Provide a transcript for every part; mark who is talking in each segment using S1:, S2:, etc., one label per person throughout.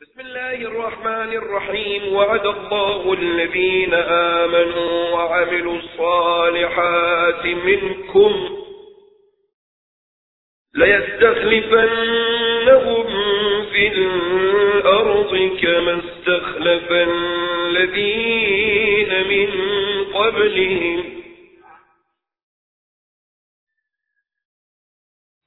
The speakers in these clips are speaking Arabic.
S1: بسم الله الرحمن الرحيم. وعد الله الذين آمنوا وعملوا الصالحات منكم ليستخلفنهم في الأرض كما استخلف الذين من قبلهم.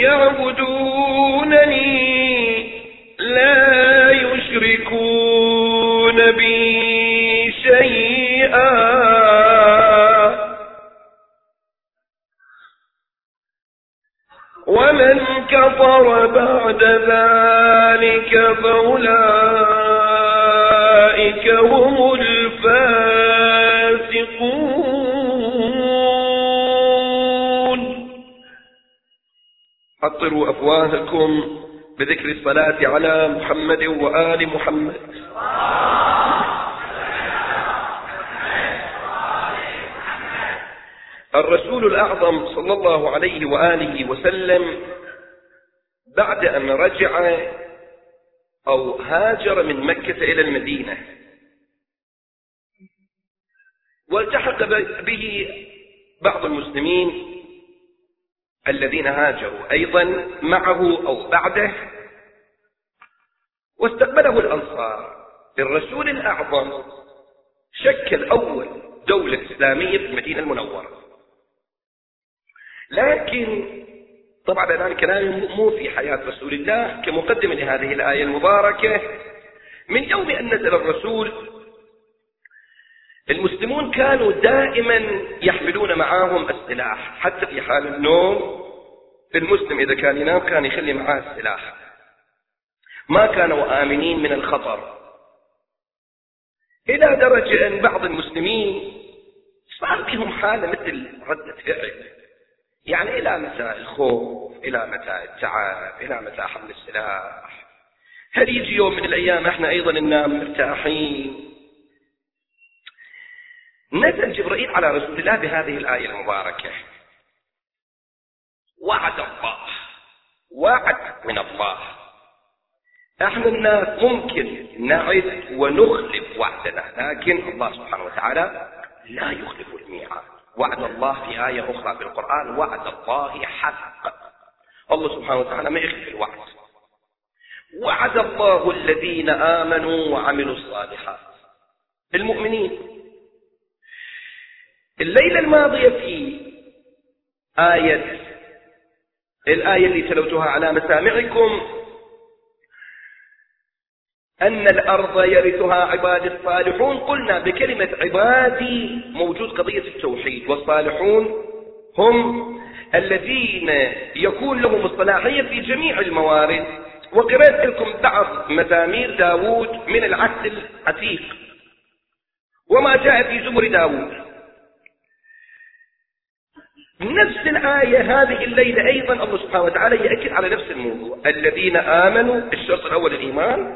S1: يعبدونني لا يشركون بي شيئا. ومن كفر بعد ذلك فأولئك هم الفاسقون. حطروا أفواهكم بذكر الصلاة على محمد وآل محمد. الرسول الأعظم صلى الله عليه وآله وسلم بعد أن رجع أو هاجر من مكة إلى المدينة والتحق به بعض المسلمين الذين هاجروا أيضا معه أو بعده واستقبله الأنصار الرسول الأعظم شكل أول دولة إسلامية في المدينة المنورة. لكن طبعا الآن كلامي مو في حياة رسول الله كمقدمة لهذه الآية المباركة من يوم أن نزل الرسول المسلمون كانوا دائما يحملون معاهم السلاح حتى في حال النوم المسلم إذا كان ينام كان يخلي معاه السلاح. ما كانوا آمنين من الخطر. إلى درجة أن بعض المسلمين صار بهم حالة مثل ردة فعل. يعني إلى متى الخوف؟ إلى متى التعب؟ إلى متى حمل السلاح؟ هل يجي يوم من الأيام إحنا أيضا ننام مرتاحين؟ نزل جبرائيل على رسول الله بهذه الآية المباركة. وعد الله. وعد من الله. أحنا الناس ممكن نعد ونخلف وعدنا. لكن الله سبحانه وتعالى لا يخلف الميعاد. وعد الله في آية أخرى في القرآن وعد الله حق. الله سبحانه وتعالى ما يخلف الوعد. وعد الله الذين آمنوا وعملوا الصالحات. المؤمنين. الليلة الماضية في آية الآية اللي تلوتها على مسامعكم. أن الأرض يرثها عباد الصالحون. قلنا بكلمة عبادي موجود قضية التوحيد. والصالحون هم الذين يكون لهم الصلاحية في جميع الموارد. وقرأت لكم بعض مزامير داود من العهد العتيق. وما جاء في زمر داود نفس الآية هذه الليلة أيضا الله سبحانه وتعالى يأكد على نفس الموضوع. الذين آمنوا الشرط الأول الإيمان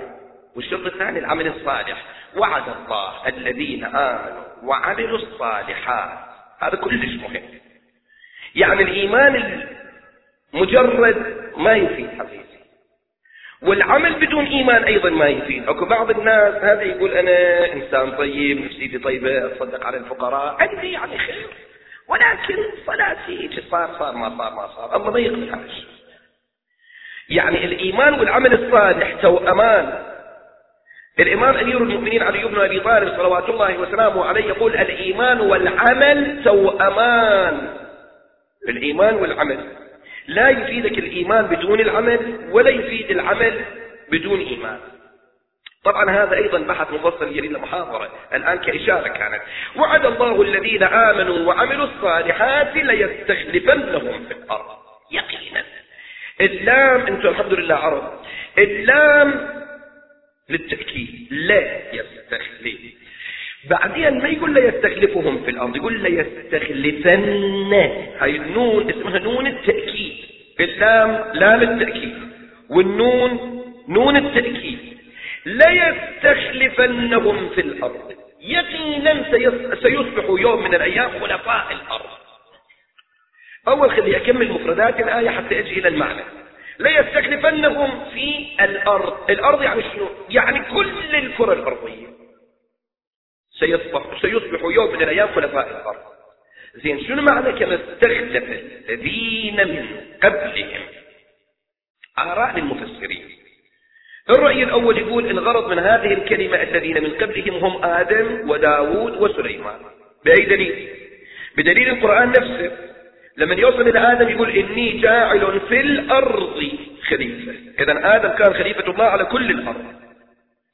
S1: والشرط الثاني العمل الصالح. وعد الله الذين آمنوا وعملوا الصالحات. هذا كلش مهم. يعني الإيمان المجرد ما يفيد حقيقي والعمل بدون إيمان أيضا ما يفيد. أكو بعض الناس هذا يقول أنا إنسان طيب نفسيتي طيبة أتصدق على الفقراء. عندي يعني خير. ولكن صلاتي صار صار ما صار ما صار. الله ما يقبل هذا يعني الإيمان والعمل الصالح توأمان الإمام أمير المؤمنين علي بن أبي طالب صلوات الله وسلامه عليه يقول الإيمان والعمل توأمان الإيمان والعمل. لا يفيدك الإيمان بدون العمل ولا يفيد العمل بدون إيمان. طبعا هذا أيضا بحث مفصل يلي محاضرة. الآن كإشارة كانت. وعد الله الذين آمنوا وعملوا الصالحات ليستخلفنهم في الأرض. يقينا. اللام أنتم الحمد لله عرب. اللام للتأكيد. لا يستخلف. بعدين ما يقول لا يستخلفهم في الأرض؟ يقول لا يستخلفن. هاي النون اسمها نون التأكيد. اللام لام التأكيد والنون نون التأكيد. لا يستخلفنهم في الأرض. يقينا سيصبح يوم من الأيام خلفاء الأرض. أول خلي أكمل مفردات الآية حتى أجي إلى المعنى. لا يستخلفنهم في الأرض. الأرض يعني شنو؟ يعني كل الكرة الأرضية. سيصبح, سيصبح يوم من الأيام خلفاء الأرض. زين شنو معنى كما استخلف الذين من قبلهم؟ آراء للمفسرين. الرأي الأول يقول الغرض من هذه الكلمة الذين من قبلهم هم آدم وداود وسليمان. بأي دليل؟ بدليل القرآن نفسه. لما يوصل إلى آدم يقول إني جاعل في الأرض خليفة. إذا آدم كان خليفة الله على كل الأرض.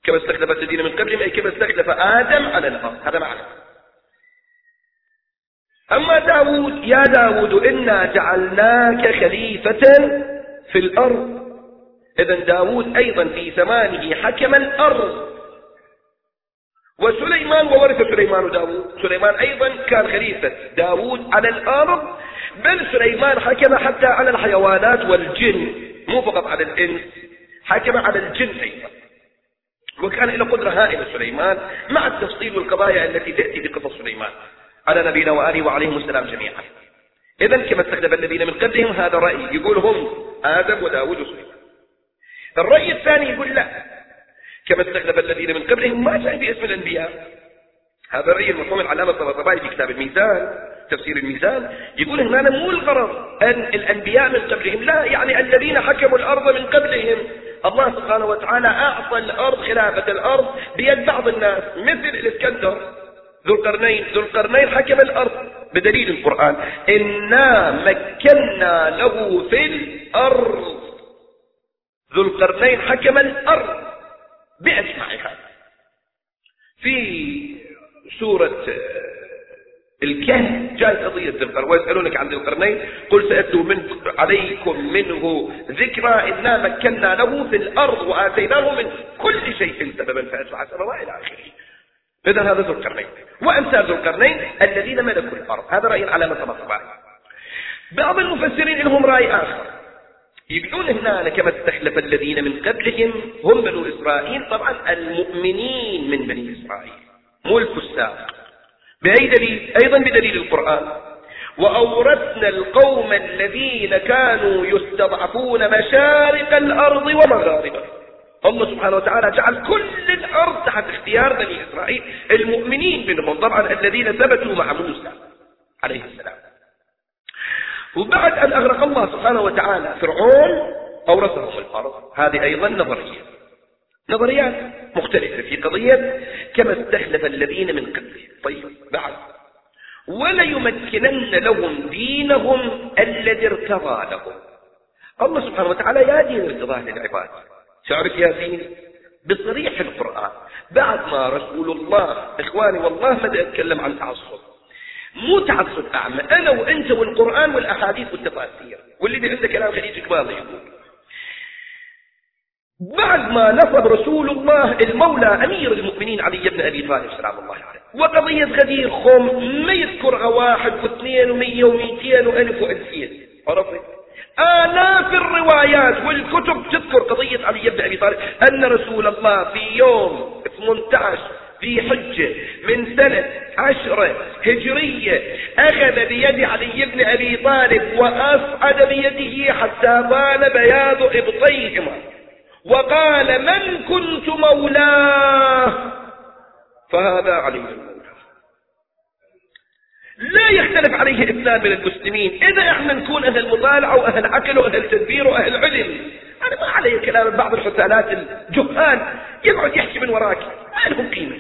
S1: كما استخلف الذين من قبلهم أي كما استخلف آدم على الأرض. هذا معنى. أما داود يا داود إنا جعلناك خليفة في الأرض. إذا داود أيضا في زمانه حكم الأرض. وسليمان وورث سليمان داود سليمان أيضا كان خليفة داود على الأرض. بل سليمان حكم حتى على الحيوانات والجن مو فقط على الإنس حكم على الجن أيضا. وكان له قدرة هائلة سليمان مع التفصيل والقضايا التي تأتي بقصص سليمان. على نبينا وآله وعليهم السلام جميعا. إذا كما استخدم الذين من قبلهم هذا رأي يقول هم آدم وداود وسليمان. الرأي الثاني يقول لا. كما استخدم الذين من قبلهم ما جاء باسم الأنبياء. هذا الرأي المفهوم العلامة الطباطبائي في كتاب الميزان تفسير الميزان يقول هنا مو الغرض أن الأنبياء من قبلهم لا يعني الذين حكموا الأرض من قبلهم. الله سبحانه وتعالى أعطى الأرض خلافة الأرض بيد بعض الناس مثل الإسكندر. ذو القرنين ذو القرنين حكم الأرض بدليل القرآن. إنا مكنا له في الأرض. ذو القرنين حكم الأرض بأجمعها في سورة الكهف جاءت قضية ذي القرنين ويسألونك عن ذي القرنين قل سأتلو من عليكم منه ذكرى إنا مكنا له في الأرض وآتيناه من كل شيء سببا فأتبع سببا إلى آخره. إذا هذا ذو القرنين. وأمثال ذو القرنين الذين ملكوا الأرض. هذا رأي العلامة المطبعي بعض المفسرين لهم رأي آخر. يقولون هنا كما استخلف الذين من قبلهم هم بنو إسرائيل. طبعا المؤمنين من بني إسرائيل مو الفساق بأي دليل؟ أيضا بدليل القرآن. وأورثنا القوم الذين كانوا يستضعفون مشارق الأرض ومغاربها. الله سبحانه وتعالى جعل كل الأرض تحت اختيار بني إسرائيل المؤمنين منهم طبعا الذين ثبتوا مع موسى عليه السلام. وبعد أن أغرق الله سبحانه وتعالى فرعون أورثهم الأرض. هذه أيضا نظرية. نظريات مختلفة في قضية كما استخلف الذين من قبلهم طيب بعد. وليمكنن لهم دينهم الذي ارتضى لهم. الله سبحانه وتعالى يا دين ارتضاه للعباد. تعرف يا دين؟ بصريح القرآن. بعد ما رسول الله إخواني والله ما أتكلم عن تعصب. مو تعصب أعمى أنا وأنت والقرآن والأحاديث والتفاسير. واللي عنده كلام خليجي قباضي يقول. بعد ما نصب رسول الله المولى أمير المؤمنين علي بن أبي طالب سلام الله عليه. وقضية غدير خم ما يذكرها واحد واثنين ومية ومئتين وألف وألفين. عرفت؟ آلاف الروايات والكتب تذكر قضية علي بن أبي طالب أن رسول الله في يوم 18 في حجة من سنة عشرة هجرية أخذ بيد علي بن أبي طالب وأصعد بيده حتى بان بياض إبطيهما. وقال من كنت مولاه؟ فهذا علي المولى لا يختلف عليه اثنان من المسلمين. إذا إحنا نكون أهل مطالعة وأهل عقل وأهل تدبير وأهل علم أنا ما علي كلام بعض الحسالات الجهال. يقعد يحكي من وراك. ما لهم قيمة.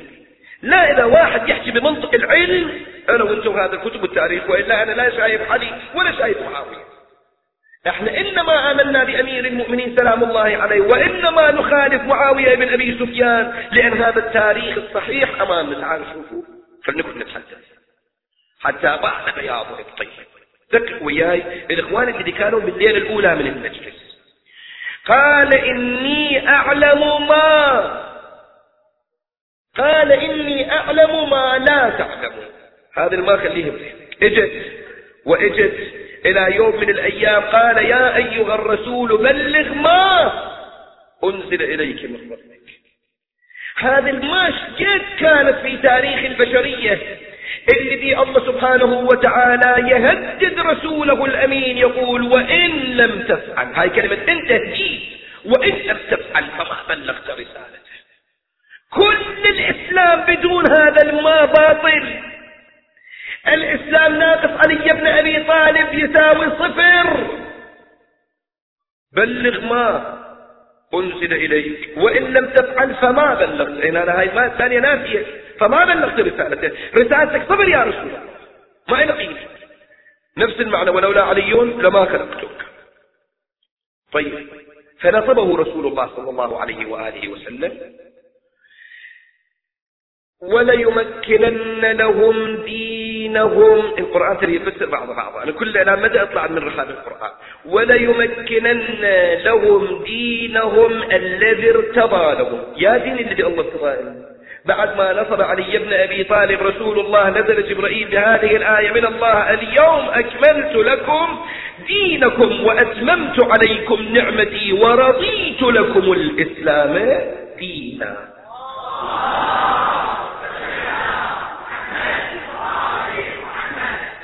S1: لا إذا واحد يحكي بمنطق العلم أنا وأنتم هذا الكتب التاريخ وإلا أنا لا شايف علي ولا شايف معاوية إحنا إنما آمنا بأمير المؤمنين سلام الله عليه وإنما نخالف معاوية بن أبي سفيان لأن هذا التاريخ الصحيح امامنا تعالوا شوفوا فلنكن نتحدث. حتى بعد بياض الطيب ذكر وياي الإخوان اللي كانوا بالليلة الأولى من المجلس. قال إني أعلم ما قال إني أعلم ما لا تعلمون هذا ما خليه اجت واجت إلى يوم من الأيام قال يا أيها الرسول بلغ ما أنزل إليك من ربك. هذه الماش قد كانت في تاريخ البشرية. الذي الله سبحانه وتعالى يهدد رسوله الأمين يقول وإن لم تفعل. هاي كلمة أنت هديد وإن لم تفعل فما بلغت رسالته كل الإسلام بدون هذا الما باطل الإسلام ناقص علي بن أبي طالب يساوي صفر. بلغ ما أنزل إليك. وإن لم تفعل فما بلغت. إن أنا هاي ما ثانية نافية. فما بلغت رسالته رسالتك صبر يا رسول الله. ما إلى نفس المعنى. ولولا علي لما خلقتك. طيب. فنصبه رسول الله صلى الله عليه وآله وسلم. وليمكنن لهم دينهم. القرآن ترى يفسر بعض بعض أنا كل أنا مدى أطلع من رحاب القرآن. وليمكنن لهم دينهم الذي ارتضى لهم. يا دين الذي الله ارتضى بعد ما نصب علي بن أبي طالب رسول الله نزل جبرائيل بهذه الآية من الله اليوم أكملت لكم دينكم وأتممت عليكم نعمتي ورضيت لكم الإسلام دينا.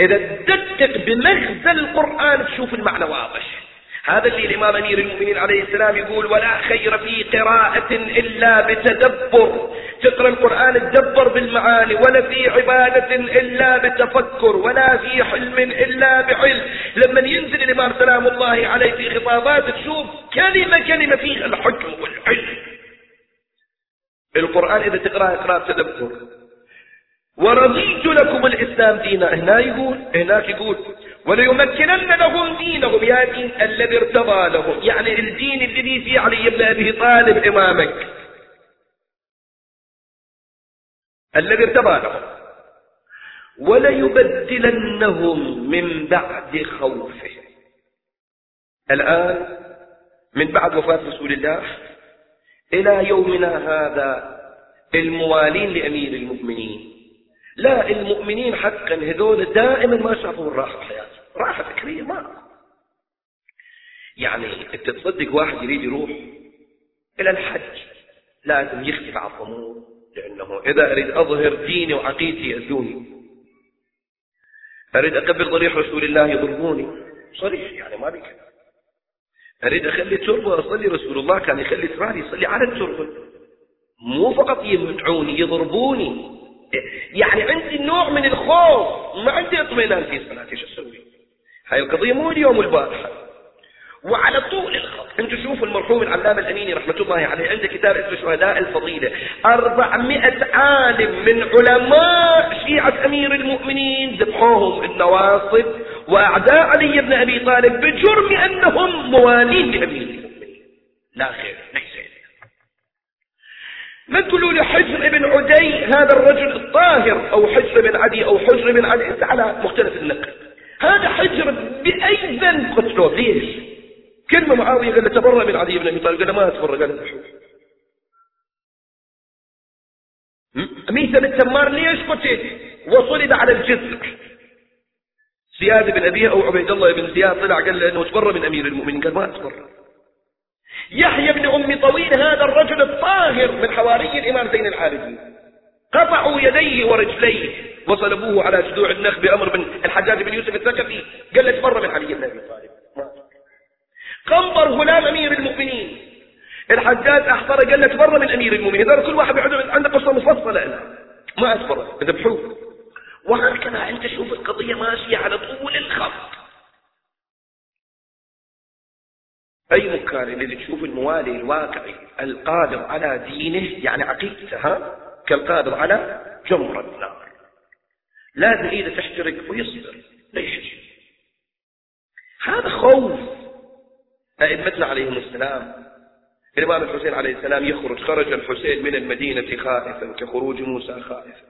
S1: إذا تدقق بمغزى القرآن تشوف المعنى واضح. هذا اللي الإمام أمير المؤمنين عليه السلام يقول ولا خير في قراءة إلا بتدبر. تقرأ القرآن تدبر بالمعاني ولا في عبادة إلا بتفكر ولا في حلم إلا بعلم. لما ينزل الإمام سلام الله عليه في خطابات تشوف كلمة كلمة فيها الحكم والعلم. القرآن إذا تقرأ قراءة تدبر ورضيت لكم الإسلام دينا. هنا يقول هناك يقول وليمكنن لهم دينهم يا دين الذي ارتضى لهم يعني الدين الذي في علي بن أبي طالب إمامك. الذي ارتضى لهم. وليبدلنهم من بعد خوفهم. الآن من بعد وفاة رسول الله إلى يومنا هذا الموالين لأمير المؤمنين. لا المؤمنين حقا هذول دائما ما شافوا الراحة في حياتهم. راحة فكرية ما. يعني أنت تصدق واحد يريد يروح إلى الحج لازم يختفي بعض الأمور لأنه إذا أريد أظهر ديني وعقيدتي يأذوني أريد اقبل ضريح رسول الله يضربوني. صريح يعني ما بك أريد أخلي تربة اصلي رسول الله كان يخلي ترابي يصلي على التربة. مو فقط يمنعوني يضربوني. يعني عندي نوع من الخوف ما عندي اطمئنان في صلاتي شو أسوي هاي القضية مو اليوم والبارحة وعلى طول الخط. أنتم شوفوا المرحوم العلامة الأميني رحمة الله عليه عنده كتاب اسمه شهداء الفضيلة. 400 عالم من علماء شيعة أمير المؤمنين ذبحوهم النواصب وأعداء علي بن أبي طالب بجرم أنهم موالين لأمير المؤمنين. لا خير. ما تقولوا لي حجر بن عدي هذا الرجل الطاهر أو حجر بن عدي أو حجر بن عدي على مختلف النقل. هذا حجر بأي ذنب قتلوه ليش؟ كلمة معاوية قال له من عدي بن أبي طالب. قال له ما أتبرأ قال له ميثا بن تمار ليش قتل وصلب على الجسر زياد بن أبيه أو عبيد الله بن زياد طلع قال له أنه تبرأ من أمير المؤمنين. قال ما أتبرأ يحيى بن أم طويل هذا الرجل الطاهر من حواري الإمام زين العابدين. قطعوا يديه ورجليه وصلبوه على جذوع النخ بأمر بن الحجاج بن يوسف الثقفي لك مرة من علي بن أبي طالب. قنبر غلام أمير المؤمنين. الحجاج أحضر لك مرة من أمير المؤمنين. هذا كل واحد عنده قصة مفصلة أنا. ما أذكرها ذبحوه وهكذا أنت شوف القضية ماشية على طول الخط. أي مكان الذي تشوف الموالي الواقعي القادر على دينه يعني عقيدته ها؟ كالقادر على جمر النار. لازم إذا تحترق ويصبر ليش؟ هذا خوف. أئمتنا عليهم السلام الإمام الحسين عليه السلام يخرج خرج الحسين من المدينة خائفا كخروج موسى خائفا.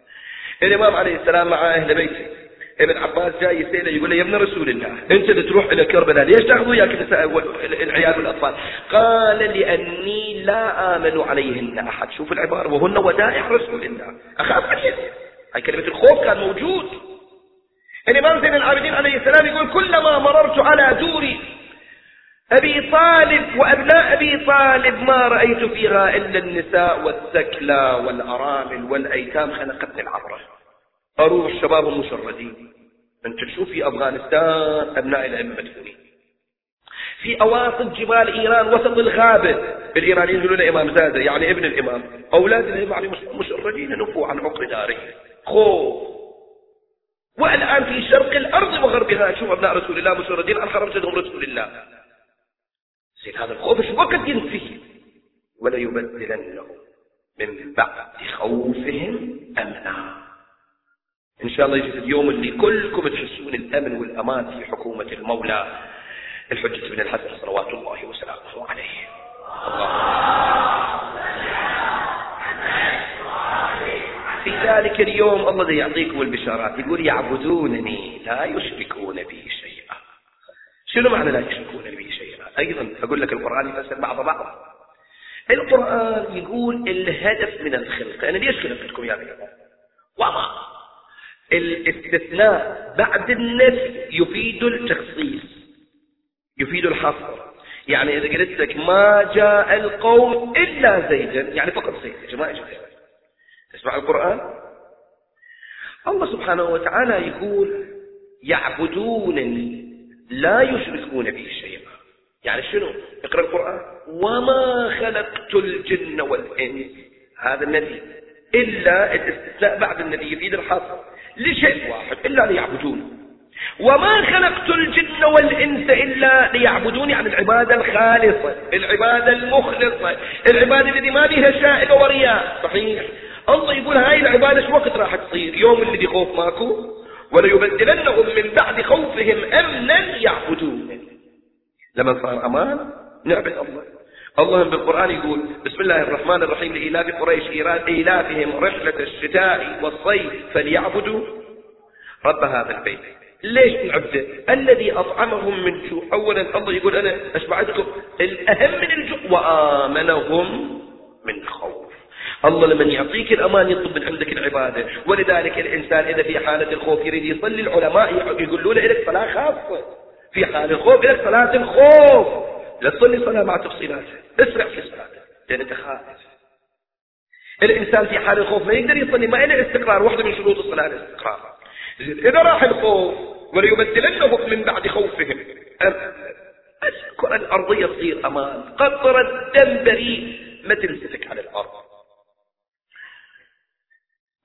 S1: الإمام عليه السلام مع أهل بيته ابن عباس جاي يسأله يقول له يا ابن رسول الله أنت اللي تروح إلى كربلاء ليش تأخذ وياك العيال والأطفال؟ قال لأني لا آمن عليهن أحد. شوف العبارة وهن ودائع رسول الله. اخاف عليهن هاي كلمة الخوف كان موجود. الإمام زين العابدين عليه السلام يقول كلما مررت على دوري أبي طالب وأبناء أبي طالب ما رأيت فيها إلا النساء والثكلى والأرامل والأيتام خلقتني العبرة. أروح الشباب المشردين. أنت تشوف في أفغانستان أبناء الأئمة مدفونين في أواسط جبال إيران وسط الغابة. الإيرانيين يقولون إمام زادة يعني ابن الإمام. أولاد الإمام مشردين نفوا عن عقر داره خوف. والآن في شرق الأرض وغربها شوف أبناء رسول الله مشردين عن خرجتهم رسول الله. زين هذا الخوف شو وقت ينفي ولا يبدلنهم من بعد خوفهم أمنا إن شاء الله يجي اليوم اللي كلكم تحسون الأمن والأمان في حكومة المولى الحجة بن الحسن صلوات الله وسلامه عليه. في ذلك اليوم الله يعطيكم البشارات يقول يعبدونني لا يشركون بي شيئا. شنو معنى لا يشركون بي شيئا؟ أيضا أقول لك القرآن يفسر بعض بعض. القرآن يقول الهدف من الخلق. أنا ليش خلقتكم يا بني وما الاستثناء بعد النفي يفيد التخصيص يفيد الحصر. يعني إذا قلت لك ما جاء القوم إلا زيدا يعني فقط زيد يا جماعة. تسمع القرآن؟ الله سبحانه وتعالى يقول يعبدونني لا يشركون بي شيئا. يعني شنو؟ اقرأ القرآن. وما خلقت الجن والإنس. هذا النبي. إلا الاستثناء بعد النبي يفيد الحصر. لشيء واحد إلا ليعبدون وما خلقت الجن والإنس إلا ليعبدون يعني العبادة الخالصة العبادة المخلصة العبادة التي ما بها شائبة ورياء. صحيح. الله يقول هاي العبادة شو وقت راح تصير؟ يوم اللي خوف ماكو؟ وليبدلنهم من بعد خوفهم أمنا يعبدون. لما صار أمان نعبد الله. الله بالقرآن يقول بسم الله الرحمن الرحيم لإلاف قريش إيلافهم رحلة الشتاء والصيف فليعبدوا رب هذا البيت. ليش نعبده؟ الذي أطعمهم من جوع أولا الله يقول أنا أشبعتكم. الأهم من الجوع. وآمنهم من خوف. الله لمن يعطيك الأمان يطلب من عندك العبادة. ولذلك الإنسان إذا في حالة الخوف يريد يصلي العلماء يقولون لك صلاة خاصة في حال الخوف لك صلاة الخوف لا تصلي صلاة مع تفصيلاتها اسرع في صلاتك لأن أنت خائف. الإنسان في حال الخوف ما يقدر يصلي ما إلا استقرار. واحدة من شروط الصلاة الاستقرار. إذا راح الخوف وليبدلنهم من بعد خوفهم الكرة الأرضية تصير أمان. قطرة الدم بريء. ما تمسك على الأرض.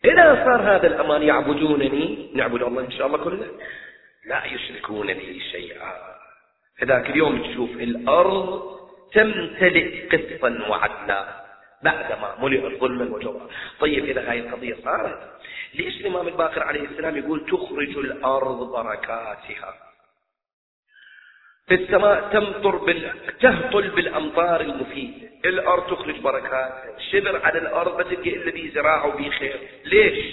S1: إذا صار هذا الأمان يعبدونني نعبد الله إن شاء الله كله؟ لا يشركون بي شيئا. هذاك اليوم تشوف الأرض تمتلئ قسطا وعدلا بعدما ملئت ظلما وجورا طيب إذا هاي القضية صارت ليش الإمام الباقر عليه السلام يقول تخرج الأرض بركاتها؟ في السماء تمطر بال... تهطل بالأمطار المفيدة الأرض تخرج بركاتها شبر على الأرض ما تلقى إلا بيه زراعة وبيه خير. ليش؟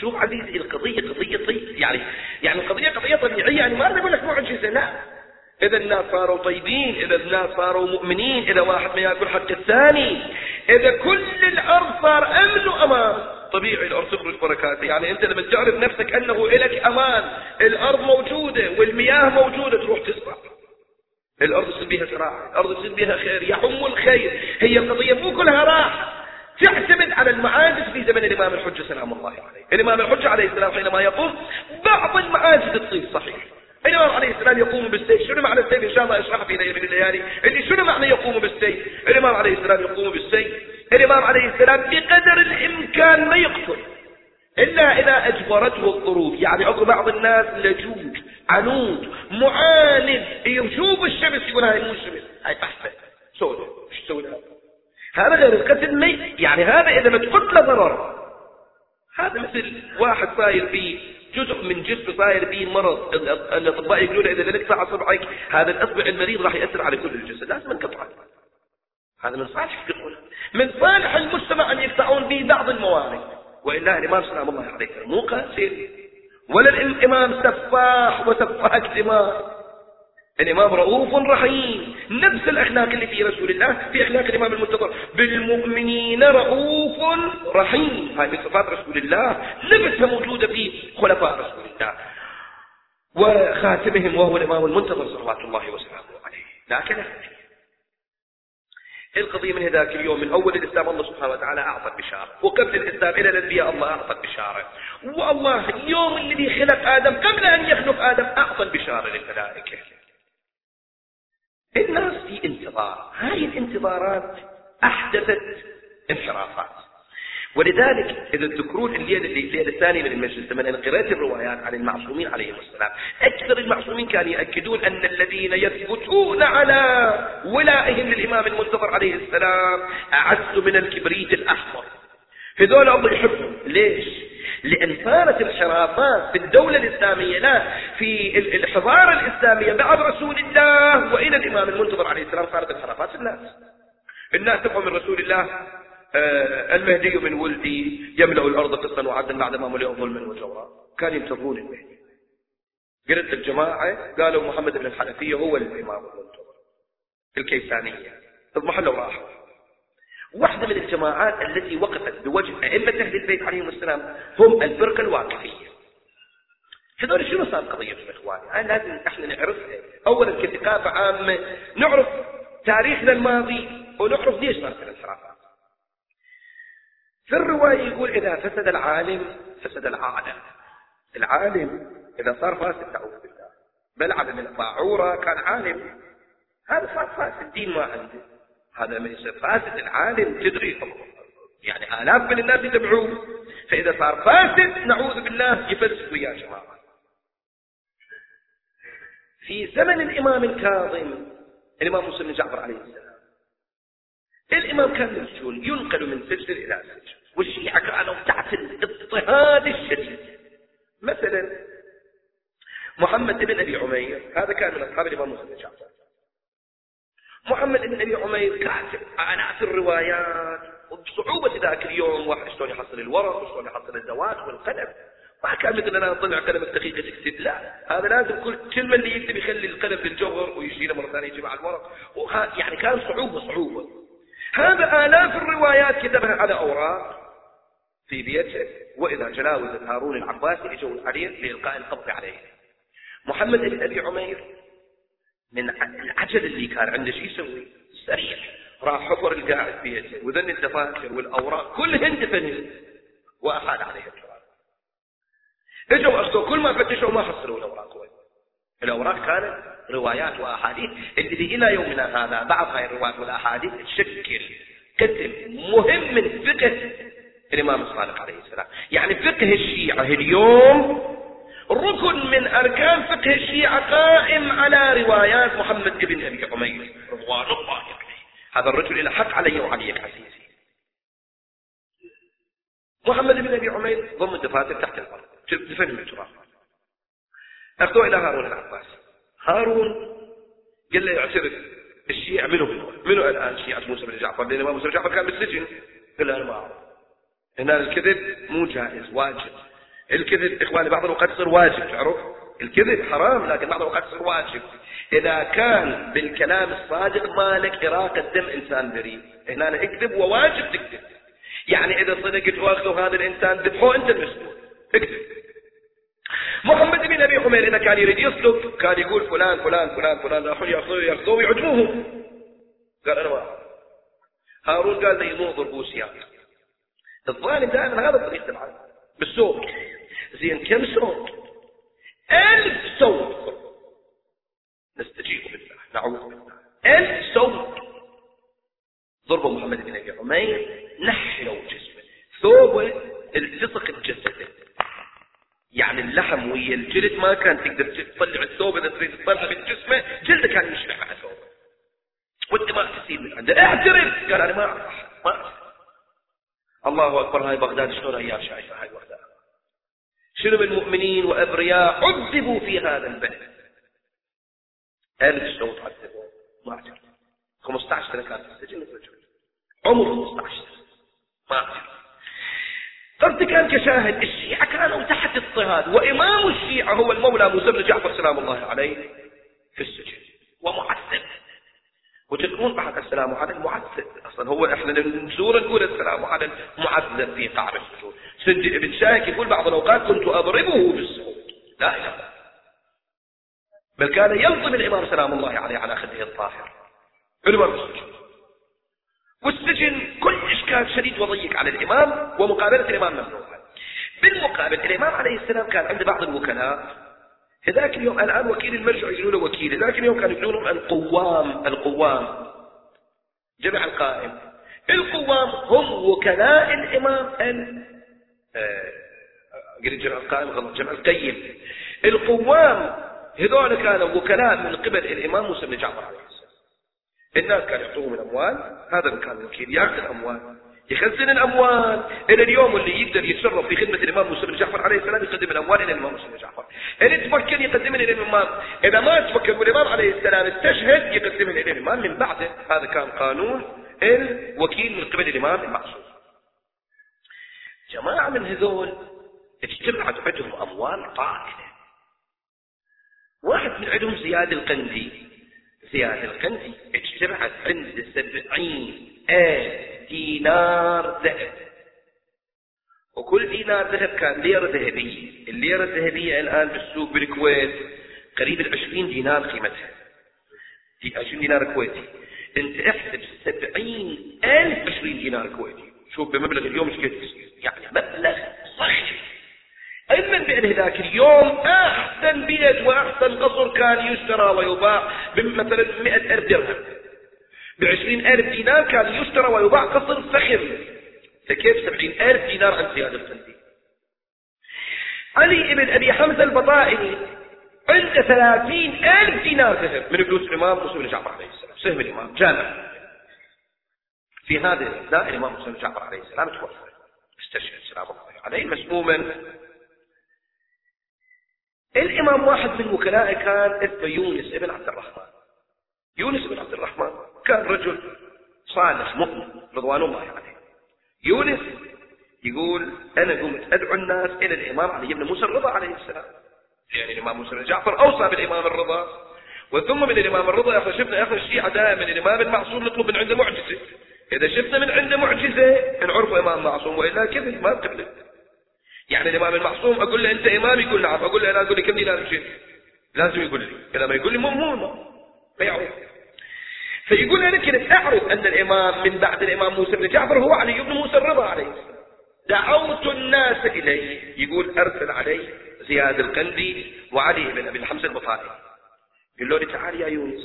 S1: شوف عزيزي القضية قضية طيب يعني يعني القضية قضية طبيعية. يعني ما أقول لك معجزة لا. إذا الناس صاروا طيبين إذا الناس صاروا مؤمنين إذا واحد ما يأكل حق الثاني. إذا كل الأرض صار أمن وأمان. طبيعي الأرض تخرج بركات يعني أنت لما تعرف نفسك أنه إلك أمان الأرض موجودة والمياه موجودة تروح تسبح. الأرض يصير بها زراعة الأرض يصير بها خير يحم الخير. هي القضية مو كلها راح تعتمد على المعاجز في زمن الإمام الحجة سلام الله عليه. الإمام الحجة عليه السلام حينما يقوم بعض المعاجز تصير صحيح. الإمام عليه السلام يقوم بالسيف؟ شنو معنى السيف؟ إن شاء الله أشرح في ليلة من الليالي. اللي شنو معنى يقوم بالسيف؟ الإمام عليه السلام يقوم بالسيف؟ الإمام عليه السلام؟ بقدر الإمكان ما يقتل إلا إذا أجبرته الظروف يعني أكو بعض الناس لجوج عنود معاند يشوف الشمس يقول هاي مو الشمس. هاي بحثة سودة إيش تسوي؟ هذا غير القتل مي يعني هذا إذا ما تقتل ضرر. هذا مثل واحد صاير فيه جزء من جسم صاير به مرض. الأطباء يقولون إذا نقطع اصبعك هذا الاصبع المريض راح يأثر على كل الجسد. لازم نقطعه هذا من صالح يقطعونه من صالح المجتمع أن يقطعون به بعض الموارد. وإلا الإمام سلام الله عليه مو قاسي. ولا الإمام سفاح وسفاك دماء الإمام رؤوف رحيم. نفس الأخلاق اللي في رسول الله في أخلاق الإمام المنتظر. بالمؤمنين رؤوف رحيم. هذه من صفات رسول الله نفسها موجودة في خلفاء رسول الله وخاتمهم وهو الإمام المنتظر صلوات الله وسلامه عليه. لكن القضية من هذاك اليوم من أول الإسلام الله سبحانه وتعالى أعطى البشارة. وقبل الإسلام إلى الأنبياء الله أعطى البشارة. والله اليوم الذي خلق آدم قبل أن يخلق آدم أعطى البشارة للملائكة. الناس في انتظار. هذه الانتظارات أحدثت انحرافات. ولذلك إذا تذكرون الليلة الليلة الثانية من المجلس لما أنا قرأت الروايات عن المعصومين عليهم السلام أكثر المعصومين كانوا يأكدون أن الذين يثبتون على ولائهم للإمام المنتظر عليه السلام أعز من الكبريت الأحمر. هذول الله يحبهم. ليش؟ لأن صارت انحرافات في الدولة الإسلامية لا في الحضارة الإسلامية بعد رسول الله وإلى الإمام المنتظر عليه السلام صارت انحرافات في الناس. الناس تفهم من رسول الله آه المهدي من ولدي يملأ الأرض قسطا وعدلا بعدما ملئ ظلما وجورا. كانوا ينتظرون المهدي. قلت الجماعة قالوا محمد بن الحنفية هو الإمام المنتظر. الكيسانية. اضمحلوا راحوا واحدة من الجماعات التي وقفت بوجه أئمة أهل البيت عليهم السلام هم الفرقة الواقفية. هذول شنو صار قضية الإخوان؟ لازم إحنا نعرفها أولا كثقافة عامة نعرف تاريخنا الماضي ونعرف ليش صارت الانحرافات. في الرواية يقول إذا فسد العالم فسد العالم. العالم إذا صار فاسد تعوذ بالله. بلعب من باعورة كان عالم. هذا صار فاسد دين ما عنده. هذا من فاسد العالم تدري يعني آلاف من الناس يتبعوه. فإذا صار فاسد نعوذ بالله يفسد ويا جماعة في زمن الإمام الكاظم الإمام مسلم بن جعفر عليه السلام الإمام كان مسجون ينقل من سجن إلى سجن والشيعة كانوا تحت الاضطهاد الشديد. مثلا محمد بن أبي عمير هذا كان من أصحاب الإمام مسلم بن جعفر. محمد بن أبي عمير كاتب آلاف الروايات. وبصعوبة ذاك اليوم واحد شلون يحصل الورق وشلون يحصل الزواج والقلم. ما كان مثلنا نطلع قلم الدقيقة تكتب لا هذا لازم كل كلمة اللي يكتب يخلي القلم في الجوهر ويشيله مرة ثانية يجيب على الورق يعني كان صعوبة صعوبة. هذا آلاف الروايات كتبها على أوراق في بيته. وإذا جلاوز هارون العباسي اجوا عليه لإلقاء القبض عليه. محمد بن أبي عمير من العجل اللي كان عنده شو يسوي؟ سريع راح حفر القاعد بيته وذن الدفاتر والأوراق كلهن دفنهن وأخذ عليه التراب. إجوا اخذوا كل ما فتشوا ما حصلوا الأوراق. وين؟ الأوراق كانت روايات وأحاديث. اللي إلى يومنا هذا بعض هاي الروايات والأحاديث تشكل قسم مهم من فقه الإمام الصادق عليه السلام. يعني فقه الشيعة اليوم ركن من أركان فقه الشيعة قائم على روايات محمد بن أبي عمير رضوان الله عليه. هذا الرجل له حق علي وعليك عزيزي محمد بن أبي عمير ضم الدفاتر تحت الأرض. دفن من التراب. أخذوه إلى هارون العباس. هارون قال له يعترف الشيعة منو منو الآن شيعة موسى بن جعفر؟ لأن موسى بن جعفر كان بالسجن. قال له أنا ما أعرف. هنا الكذب؟ مو جائز واجب. الكذب إخواني بعض الأوقات يصير واجب تعرف؟ الكذب حرام لكن بعض الأوقات يصير واجب. إذا كان بالكلام الصادق مالك إراقة دم إنسان بريء. هنا اكذب وواجب تكذب يعني إذا صدقت واخذوا هذا الإنسان ذبحوه أنت المسؤول. اكذب. محمد بن أبي عمير إذا كان يريد يصدق كان يقول فلان فلان فلان فلان راحوا يأخذوه يأخذوه ويعدموه قال أنا ما هارون قال لي مو ضربوا سياق الظالم دائما هذا طريقة العالم بالسوق. زين كم صوت ألف صوت نستجيب بالله نعوذ بالله. ألف صوت ضرب محمد بن أبي عمير نحلوا جسمه. ثوبه التصق بجسده. يعني اللحم ويا الجلد ما كان تقدر تطلع الثوب إذا تريد تطلع من جسمه جلده كان يشبه على ثوبه. والدماء تسيل من عنده. اعترف! قال أنا ما اعرف ما اعرف الله أكبر هاي بغداد شلون أيام شايفة هاي بغداد شنو من مؤمنين وأبرياء عذبوا في هذا البلد؟ ألف شلون تعذبوا ما أعتقد 15 سنة كان في السجن الرجل. عمره 15 سنة. ما أعتقد صرت كان كشاهد الشيعة كانوا تحت اضطهاد وإمام الشيعة هو المولى موسى بن جعفر سلام الله عليه في السجن ومعذب. وتقولون بعد السلام على المعذب أصلا. هو إحنا نزور نقول السلام على المعذب في قعر السجود سجن ابن شايك يقول بعض الأوقات كنت أضربه بالسجود لا إلا بل كان ينظم الإمام سلام الله عليه على خده الطاهر. علما السجن والسجن كل إشكال شديد وضيق على الإمام ومقابلة الإمام ممنوعه بالمقابل الإمام عليه السلام كان عند بعض الوكلاء ذاك اليوم الآن وكيل المرجع له وكيل. ذاك اليوم كانوا يقولون القوام القوام. جمع القائم. القوام هم وكلاء الإمام ال آه، قلت جمع القائم غلط. جمع القيم. القوام هذول كانوا وكلاء من قبل الإمام موسى بن جعفر عليه السلام. الناس كانوا يعطوهم الأموال هذا كان الوكيل يأخذ الأموال يخزن الأموال. إلى اليوم اللي يقدر يتصرف في خدمة الإمام موسى بن جعفر عليه السلام يقدم الأموال إلى الإمام موسى بن جعفر. اللي تفكر يقدمها إلى الإمام. إذا ما تفكر والإمام عليه السلام استشهد يقدمها إلى الإمام. من بعده هذا كان قانون الوكيل من قبل الإمام المعصوم. جماعة من هذول اجتمعت عندهم أموال طائلة واحد من عندهم زياد القندي. زياد القندي اجتمعت عند سبعين ألف دينار ذهب. وكل دينار ذهب كان ليرة ذهبية. الليرة الذهبية الآن بالسوق بالكويت قريب العشرين دينار قيمتها. في عشرين دينار كويتي. انت احسب سبعين ألف عشرين دينار كويتي. شوف بمبلغ اليوم إيش قد يعني مبلغ ضخم علما بأن ذاك اليوم أحسن بيت وأحسن قصر كان يشترى ويباع بمثلا مئة ألف درهم. بعشرين ألف دينار كان يشترى ويباع قصر فخم. فكيف سبعين ألف دينار عن زياد القندي علي بن أبي حمزة البطائني عنده ثلاثين ألف دينار ذهب من فلوس الإمام بن جعفر عليه السلام. سهم الإمام. جامع. في هذه الأثناء الإمام بن جعفر عليه السلام توفى. استشهد سلام الله عليه. مسموما. الإمام واحد من وكلائه كان اسمه يونس ابن عبد الرحمن. يونس بن عبد الرحمن كان رجل صالح مؤمن رضوان الله عليه. يونس يقول أنا قمت أدعو الناس إلى الإمام علي بن موسى الرضا عليه السلام. يعني الإمام موسى بن جعفر أوصى بالإمام الرضا. وثم من الإمام الرضا إحنا شفنا اخر الشيعة دائما. الإمام المعصوم نطلب من عنده معجزة. إذا شفنا من عنده معجزة نعرفه إمام معصوم وإلا كذب ما نقبله يعني الإمام المعصوم أقول له أنت إمام يقول نعم. أقول له أنا أقول لي كم دينار لازم يقول لي. إذا ما يقول لي مو مو. ما يعرف فيقول أنا كنت أعرف أن الإمام من بعد الإمام موسى بن جعفر هو علي بن موسى الرضا عليه دعوت الناس إليه. يقول أرسل علي زياد القندي وعلي بن أبي الحمزة البطاري يقول له تعال يا يونس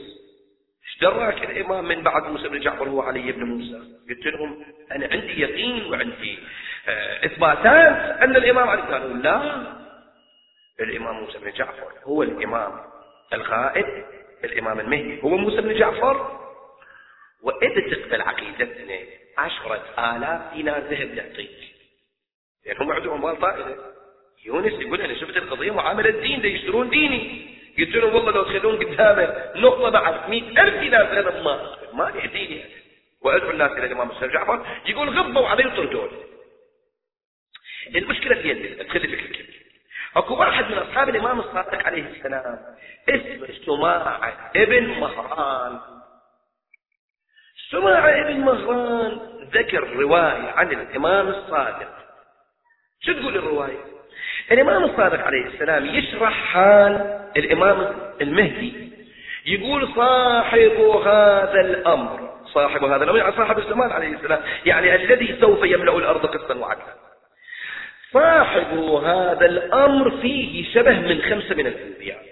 S1: إيش دراك الإمام من بعد موسى بن جعفر هو علي بن موسى؟ قلت لهم أنا عندي يقين وعندي آه، إثباتات أن الإمام علي. قالوا لا الإمام موسى بن جعفر هو الإمام الغائب الإمام المهدي. هو موسى بن جعفر. وإذا تقبل عقيدتنا عشرة آلاف دينار ذهب يعطيك. يعني هم عندهم أموال طائلة. يونس يقول أنا شفت القضية معاملة دين ده يشترون ديني. قلت لهم والله لو تخلون قدامه نقطة بعد مئة ألف دينار ذهب ما ما يعطيني وأدعو الناس إلى الإمام مسلم جعفر. يقول غضوا علي وطردون المشكلة في يدي تخلي فكرة. كبير اكو واحد من اصحاب الامام الصادق عليه السلام اسمه سماعة ابن مهران. سماعة ابن مهران ذكر رواية عن الإمام الصادق. شو تقول الرواية؟ الإمام الصادق عليه السلام يشرح حال الإمام المهدي. يقول صاحب هذا الأمر صاحب هذا الأمر يعني صاحب الزمان عليه السلام يعني الذي سوف يملأ الأرض قسطا وعدلا. صاحب هذا الأمر فيه شبه من خمسة من الأنبياء.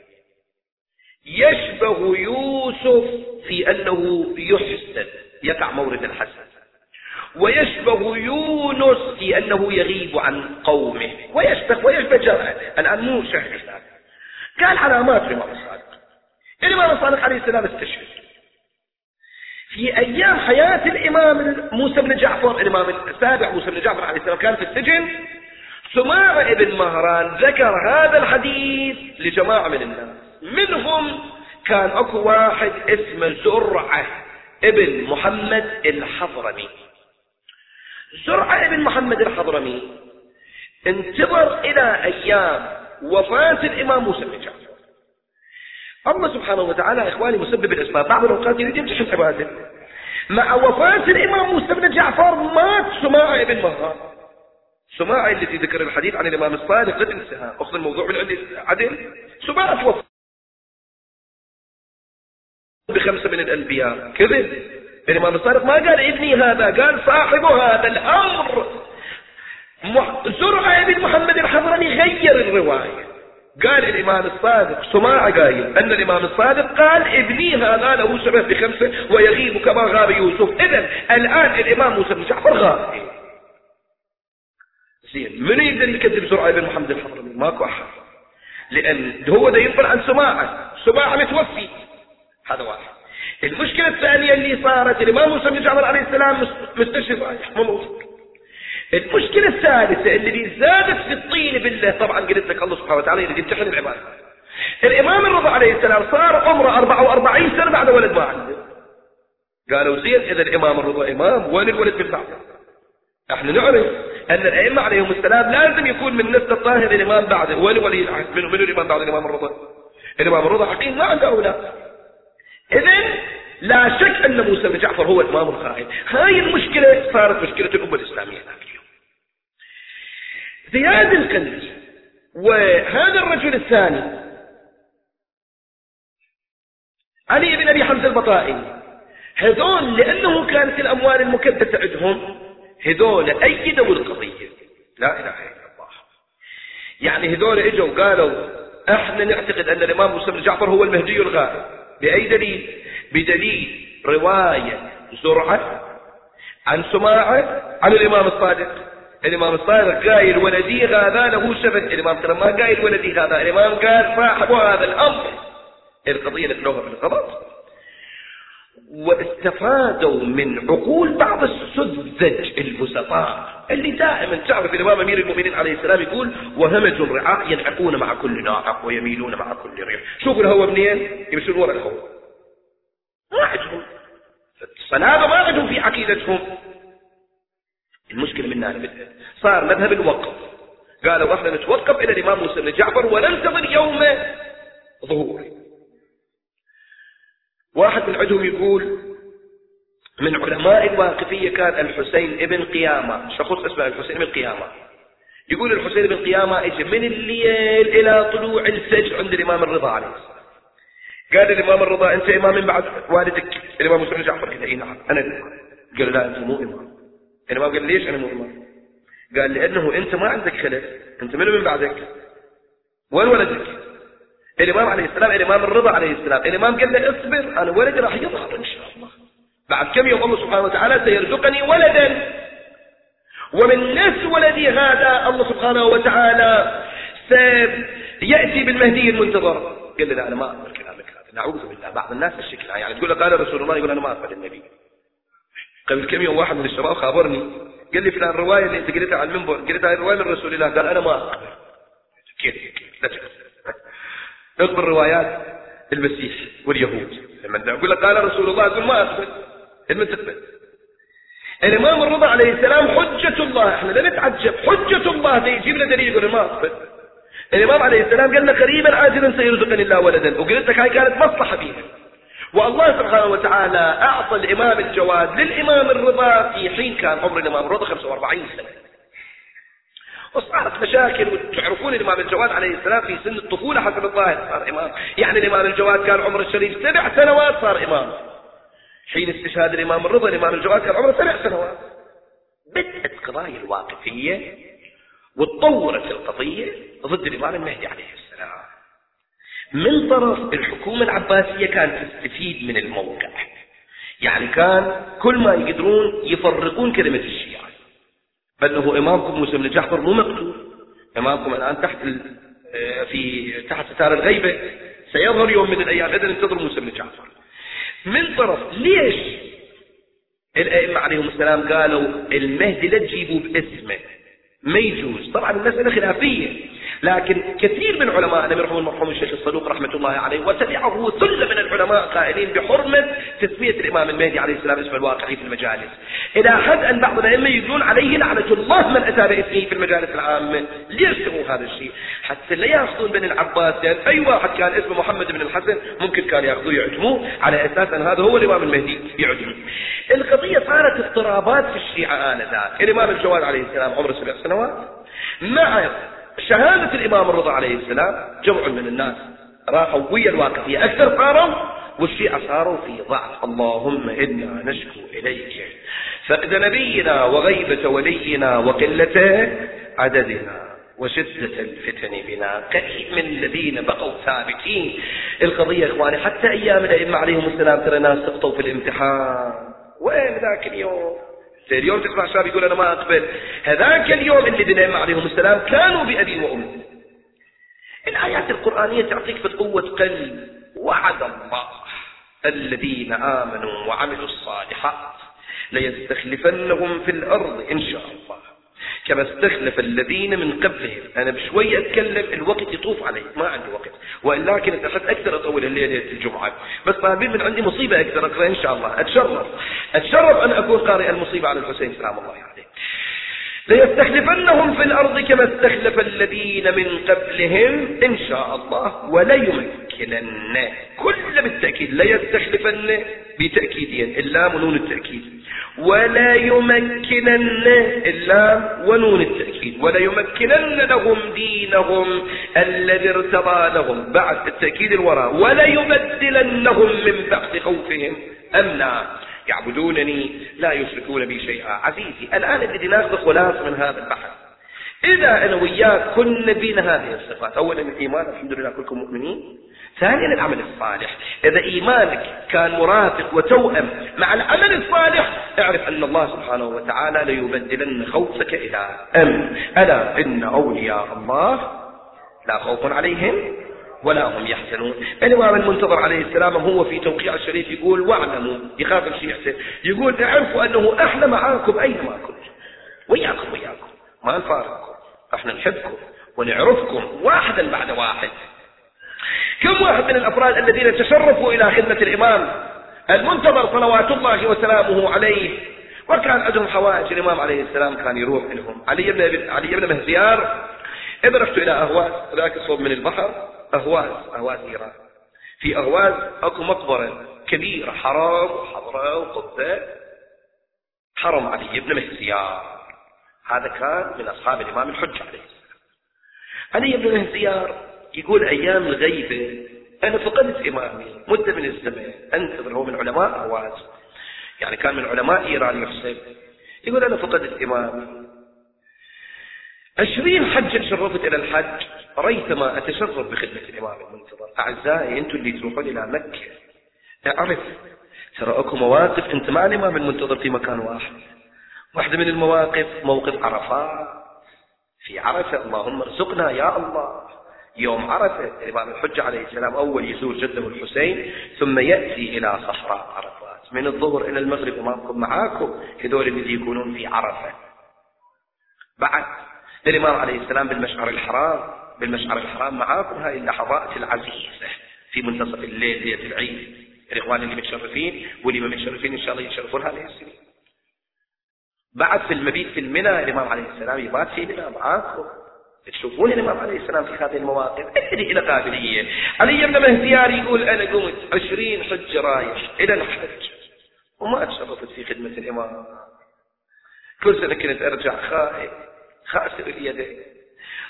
S1: يشبه يوسف في أنه يحسن يقع مورد الحسن. ويشبه يونس في أنه يغيب عن قومه. ويشبه ويشبه جرأة الآن مو شهر كان علامات الإمام الصادق الإمام الصادق عليه السلام استشهد. في أيام حياة الإمام موسى بن جعفر الإمام السابع موسى بن جعفر عليه السلام كان في السجن. سماع ابن مهران ذكر هذا الحديث لجماعة من الناس. منهم كان أكو واحد اسمه زرعة ابن محمد الحضرمي. زرعة ابن محمد الحضرمي انتظر إلى أيام وفاة الإمام موسى بن جعفر الله. سبحانه وتعالى إخواني مسبب الأسباب بعض الأوقات يريد يمتحن عباده مع وفاة الإمام موسى بن جعفر مات سماعة بن مهار سماعة التي ذكر الحديث عن الإمام الصادق لا تنساها أخذ الموضوع من عند عدل. سماعة توفى. بخمسة من الأنبياء. كذب. الإمام الصادق ما قال ابني هذا قال صاحب هذا الأمر. زرعة بن محمد الحضرمي غير الرواية. قال الإمام الصادق سماع قايل أن الإمام الصادق قال ابني هذا له شبه بخمسة ويغيب كما غاب يوسف. إذا الآن الإمام موسى بن جعفر غاب زين. من يقدر يكذب زرعة بن محمد الحضرمي ماكو أحد. لأن هو ده ينقل عن سماعة. سماعة متوفي هذا واحد. المشكلة الثانية اللي صارت الإمام موسى بن جعفر عليه السلام مستشفى. موجود المشكلة الثالثة اللي زادت في الطين بالله طبعا قلت لك الله سبحانه وتعالى يريد يمتحن العباد الإمام الرضا عليه السلام صار عمره 44 سنة بعد ولد ما عنده قالوا زين إذا الإمام الرضا إمام وين الولد بعده إحنا نعرف. أن الأئمة عليهم السلام لازم يكون من نسل الطاهر الإمام بعده ولي العهد من, من الإمام بعد الإمام الرضا. الإمام الرضا حقيقي ما عنده أولاد إذن لا شك أن موسى بن جعفر هو الإمام الخائن هاي المشكلة صارت مشكلة الأمة الإسلامية ذاك اليوم. زياد القندي وهذا الرجل الثاني علي بن أبي حمزة البطائي هذول لأنه كانت الأموال المكدسة عندهم هذول أيدوا القضية لا إله إلا الله. يعني هذول إجوا قالوا إحنا نعتقد أن الإمام موسى بن جعفر هو المهدي الغائب. بأي دليل؟ بدليل رواية زرعة عن سماعة عن الإمام الصادق. الإمام الصادق قايل ولدي هذا له شبه الإمام ترى ما قايل ولدي هذا. الإمام قال صاحب هذا الأمر. القضية نقلوها بالغلط واستفادوا من عقول بعض السذج البسطاء اللي دائما تعرف الإمام أمير المؤمنين عليه السلام يقول وهمج الرعاء ينعقون مع كل ناعق ويميلون مع كل ريح. شوفوا الهوى منين؟ يمشون ورا الهوى ما عندهم الصلابة ما عندهم في عقيدتهم. المشكلة من هنا صار مذهب الوقف. قالوا إحنا نتوقف إلى الإمام موسى بن جعفر وننتظر يوم ظهوره واحد من عندهم يقول من علماء الواقفية كان الحسين ابن قيامة شخص اسمه الحسين ابن قيامة. يقول الحسين بن قيامة اجى من الليل إلى طلوع الفجر عند الإمام الرضا عليه السلام. قال الإمام الرضا أنت إمام من بعد والدك؟ الإمام مسلم جعفر قال اي نعم. أنا قال لا أنت مو إمام. الإمام قال ليش أنا مو إمام؟ قال لأنه أنت ما عندك خلف أنت منو من بعدك؟ وين ولدك؟ الإمام عليه السلام الإمام الرضا عليه السلام الإمام قال له اصبر أنا ولدي راح يظهر إن شاء الله. بعد كم يوم الله سبحانه وتعالى سيرزقني ولدا. ومن نفس ولدي هذا الله سبحانه وتعالى سيأتي بالمهدي المنتظر. قال له لا أنا ما أقبل كلامك هذا. نعوذ بالله بعض الناس الشكل يعني تقول له قال رسول الله يقول أنا ما أقبل النبي. قبل كم يوم واحد من الشباب خابرني قال لي فلان الرواية اللي أنت قريتها على المنبر قريتها الرواية من رسول الله قال أنا ما أقبل. كيف كيف؟ اقبل روايات المسيح واليهود. لما أقول لك قال رسول الله أقول ما اثبت لما تثبت الإمام الرضا عليه السلام حجة الله إحنا لا نتعجب. حجة الله يجيب لنا دليل يقول ما اثبت الإمام عليه السلام قال لنا قريبا عاجلا سيرزقني الله ولدا. وقلت لك هاي كانت مصلحة فيها والله سبحانه وتعالى أعطى الإمام الجواد للإمام الرضا في حين كان عمر الإمام الرضا 45 سنة. وصارت مشاكل وتعرفون الإمام الجواد عليه السلام في سن الطفولة حسب الظاهر صار إمام. يعني الإمام الجواد كان عمره الشريف سبع سنوات صار إمام. حين استشهاد الإمام الرضا الإمام الجواد كان عمره سبع سنوات. بدأت قضايا الواقفية وتطورت القضية ضد الإمام المهدي عليه السلام. من طرف الحكومة العباسية كانت تستفيد من الموقع. يعني كان كل ما يقدرون يفرقون كلمة الشيعة. هو إمامكم موسى بن جعفر مو مقتول. إمامكم الآن تحت آه، في تحت ستار الغيبة. سيظهر يوم من الأيام. إذا انتظر موسى بن جعفر من طرف ليش الأئمة عليهم السلام قالوا المهدي لا تجيبوا باسمه؟ ما يجوز. طبعا المسألة خلافية. لكن كثير من علماء مرحوم المرحوم الشيخ الصدوق رحمة الله عليه وتبعه ثلة من العلماء قائلين بحرمة تسمية الإمام المهدي عليه السلام اسم الواقعي في المجالس. إلى حد أن بعض الأئمة يقولون عليه لعنة الله من أتى باسمه في المجالس العامة. ليش سووا هذا الشيء؟ حتى لا يأخذون بن العباس يعني أي واحد كان اسمه محمد بن الحسن ممكن كان يأخذوه يعجموه على أساس أن هذا هو الإمام المهدي يعجمه القضية صارت اضطرابات في الشيعة آنذاك. الإمام الجواد عليه السلام عمره سبع سنوات. مع شهادة الإمام الرضا عليه السلام جمع من الناس. راحوا ويا الواقفية أكثر صاروا والشيعة صاروا في ضعف. اللهم إنا نشكو إليك. فقد نبينا وغيبة ولينا وقلة عددنا وشدة الفتن بنا. قليل من الذين بقوا ثابتين القضية إخواني حتى أيام الأئمة عليهم السلام ترى ناس سقطوا في الامتحان. وين ذاك اليوم؟ اليوم تسمع شباب يقول أنا ما أقبل. هذاك اليوم اللي الأئمة عليهم السلام كانوا بأبي وأمي. الآيات القرآنية تعطيك في قوة قلب. وعد الله الذين آمنوا وعملوا الصالحات ليستخلفنهم في الأرض إن شاء الله. كما استخلف الذين من قبلهم. أنا بشوي أتكلم الوقت يطوف علي ما عندي وقت. وإلا كنت أحد أكثر أطول الليلة الجمعة. بس طالبين من عندي مصيبة أكثر أقرأ إن شاء الله. أتشرف. أتشرف أن أكون قارئ المصيبة على الحسين سلام الله عليه. ليستخلفنهم في الأرض كما استخلف الذين من قبلهم إن شاء الله وليمكنن. كل بالتأكيد ليستخلفن بتأكيدين اللام ونون التأكيد. ولا يمكنن إلا ونون التأكيد. ولا يمكنن لهم دينهم الذي ارتضى لهم بعد التأكيد الوراء. ولا يبدلنهم من بعد خوفهم. أمنا. يعبدونني لا يشركون بي شيئا. عزيزي الآن بدي ناخذ خلاصة من هذا البحث إذا أنا وياك كنا بينا هذه الصفات. أولا الإيمان الحمد لله كلكم مؤمنين. ثانيا العمل الصالح. إذا إيمانك كان مرافق وتوأم مع العمل الصالح اعرف أن الله سبحانه وتعالى ليبدلن خوفك إلى أمن ألا إن أولياء الله لا خوف عليهم ولا هم يحزنون. الإمام المنتظر عليه السلام هو في توقيع الشريف يقول واعلموا يخاف يحسن يقول اعرفوا أنه إحنا معاكم أينما كنتم. وياكم وياكم. ما نفارقكم. إحنا نحبكم ونعرفكم واحدا بعد واحد. كم واحد من الأفراد الذين تشرفوا إلى خدمة الإمام المنتظر صلوات الله وسلامه عليه؟ وكان عندهم حوائج. الإمام عليه السلام كان يروح لهم علي بن علي بن مهزيار. إذا رحت إلى أهواز ذاك الصوب من البحر. أهواز أهواز إيران في أهواز أكو مقبرة كبيرة حرام وحضرة وقبة. حرم علي بن مهزيار. هذا كان من أصحاب الإمام الحجة عليه السلام. علي بن مهزيار يقول أيام الغيبة أنا فقدت إمامي مدة من الزمن أنتظر هو من علماء أهواز. يعني كان من علماء إيران يحسب. يقول أنا فقدت إمامي. عشرين حجة شرفت إلى الحج ريثما أتشرف بخدمة الإمام المنتظر. أعزائي أنتم اللي تروحون إلى مكة. أعرف ترى أكو مواقف أنت مع الإمام المنتظر في مكان واحد. واحدة من المواقف موقف عرفات في عرفة اللهم ارزقنا يا الله. يوم عرفة الإمام الحجة عليه السلام أول يزور جده الحسين ثم يأتي إلى صحراء عرفات. من الظهر إلى المغرب إمامكم معاكم هذول اللي يكونون في عرفة. بعد الإمام عليه السلام بالمشعر الحرام بالمشعر الحرام معاكم هذه اللحظات العزيزة في منتصف الليل ليلة العيد. الإخوان اللي متشرفين واللي ما متشرفين إن شاء الله يشرفون هذه السنين بعد في المبيت في المنى الإمام عليه السلام يبات في منى معاكم. تشوفون الإمام عليه السلام في هذه المواقف. أدري إلى قابلية. علي بن مهديار يقول أنا قمت عشرين حج رايح إلى الحج. وما تشرفت في خدمة الإمام. كل سنة كنت أرجع خائف خاسر اليدين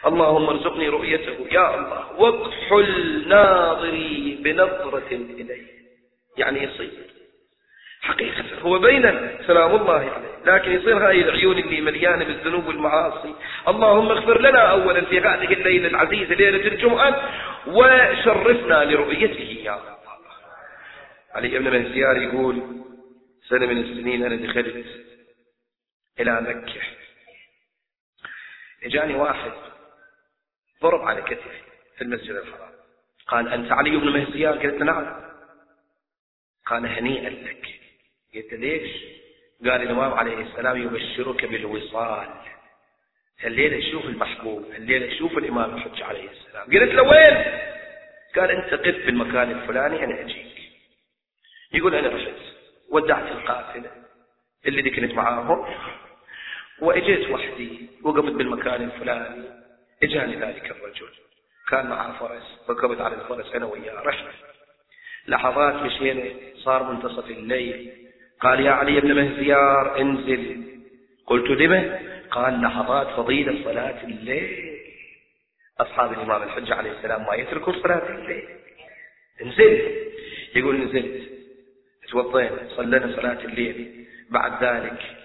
S1: اللهم ارزقني رؤيته يا الله واكحل ناظري بنظرة إليه. يعني يصير. حقيقة هو بيننا سلام الله عليه لكن يصير هاي العيون اللي مليانة بالذنوب والمعاصي. اللهم اغفر لنا أولا في هذه الليلة العزيزة ليلة الجمعة وشرفنا لرؤيته يا الله علي ابن مهزيار يقول سنة من السنين أنا دخلت إلى مكة. اجاني واحد ضرب على كتفي في المسجد الحرام. قال أنت علي بن مهزيار قلت نعم. قال هنيئا لك. قلت ليش؟ قال الإمام عليه السلام يبشرك بالوصال. الليلة شوف المحبوب الليلة شوف الإمام الحج عليه السلام. قلت له وين؟ قال أنت قف بالمكان الفلاني أنا أجيك. يقول أنا رحت ودعت القافلة اللي كنت معاهم. وإجيت وحدي وقفت بالمكان الفلاني. إجاني ذلك الرجل. كان معاه فرس ركبت على الفرس أنا وياه رحنا. لحظات مشينا صار منتصف الليل. قال يا علي بن مهزيار انزل. قلت لمه قال لحظات فضيلة صلاة الليل. أصحاب الإمام الحجة عليه السلام ما يتركوا صلاة الليل. انزل. يقول نزلت. توضينا صلينا صلاة الليل. بعد ذلك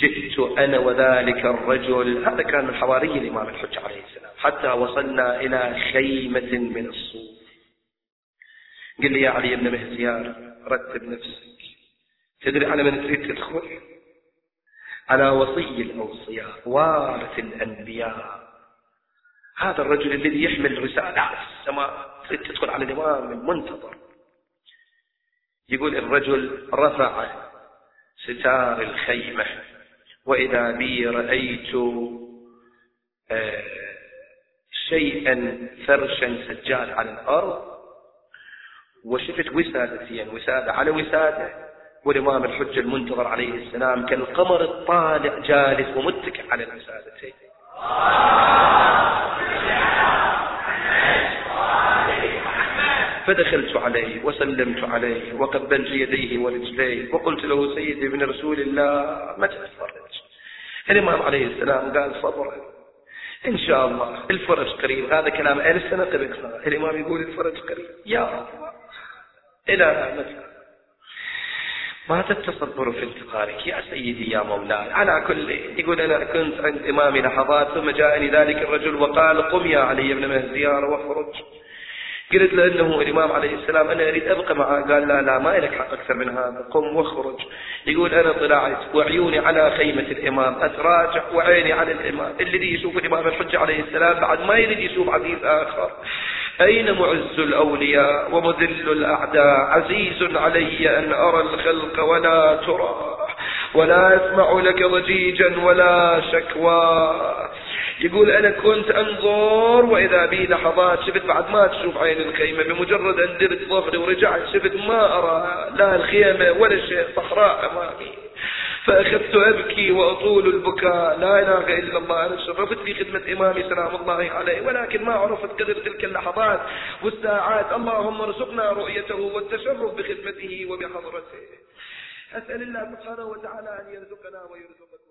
S1: جئت أنا وذلك الرجل. هذا كان من حواري الإمام الحجة عليه السلام. حتى وصلنا إلى خيمة من الصوف. قل لي يا علي بن مهزيار رتب نفسك. تدري على من تريد تدخل؟ على وصي الأوصياء وارث الأنبياء. هذا الرجل الذي يحمل رسالة على السماء تريد تدخل على الإمام المنتظر. يقول الرجل رفع ستار الخيمة. وإذا بي رأيت آه، شيئا فرشا سجاد على الأرض وشفت وسادتين وسادة على وسادة والإمام الحجة المنتظر عليه السلام كالقمر الطالع جالس ومتكئ على الوسادتين. فدخلت عليه وسلمت عليه وقبلت يديه ورجليه وقلت له سيدي ابن رسول الله متى تفرج الإمام عليه السلام قال صبر. إن شاء الله. الفرج قريب. هذا كلام أهل السنة قبل الإمام يقول الفرج قريب. يا الله. إلى متى ما تتصبر في انتقالك يا سيدي يا مولاي. على كل يقول أنا كنت عند إمامي لحظات ثم جاءني ذلك الرجل وقال قم يا علي بن مهزيار واخرج قلت له إنه الإمام عليه السلام أنا أريد أبقى معه. قال لا لا ما لك حق أكثر من هذا. قم واخرج. يقول أنا طلعت وعيوني على خيمة الإمام أتراجع وعيني على الإمام. الذي يشوف الإمام الحجة عليه السلام بعد ما يريد يشوف عزيز آخر. أين معز الأولياء ومذل الأعداء؟ عزيز علي أن أرى الخلق ولا ترى. ولا أسمع لك ضجيجا ولا شكوى. يقول أنا كنت أنظر وإذا بي لحظات شفت بعد ما تشوف عين الخيمة بمجرد أن درت ظهري ورجعت شفت ما أرى لا الخيمة ولا شيء صحراء أمامي. فأخذت أبكي وأطول البكاء. لا إله إلا الله أنا شرفت في خدمة إمامي سلام الله عليه ولكن ما عرفت قدر تلك اللحظات والساعات. اللهم ارزقنا رؤيته والتشرف بخدمته وبحضرته. أسأل الله سبحانه وتعالى أن يرزقنا ويرزقنا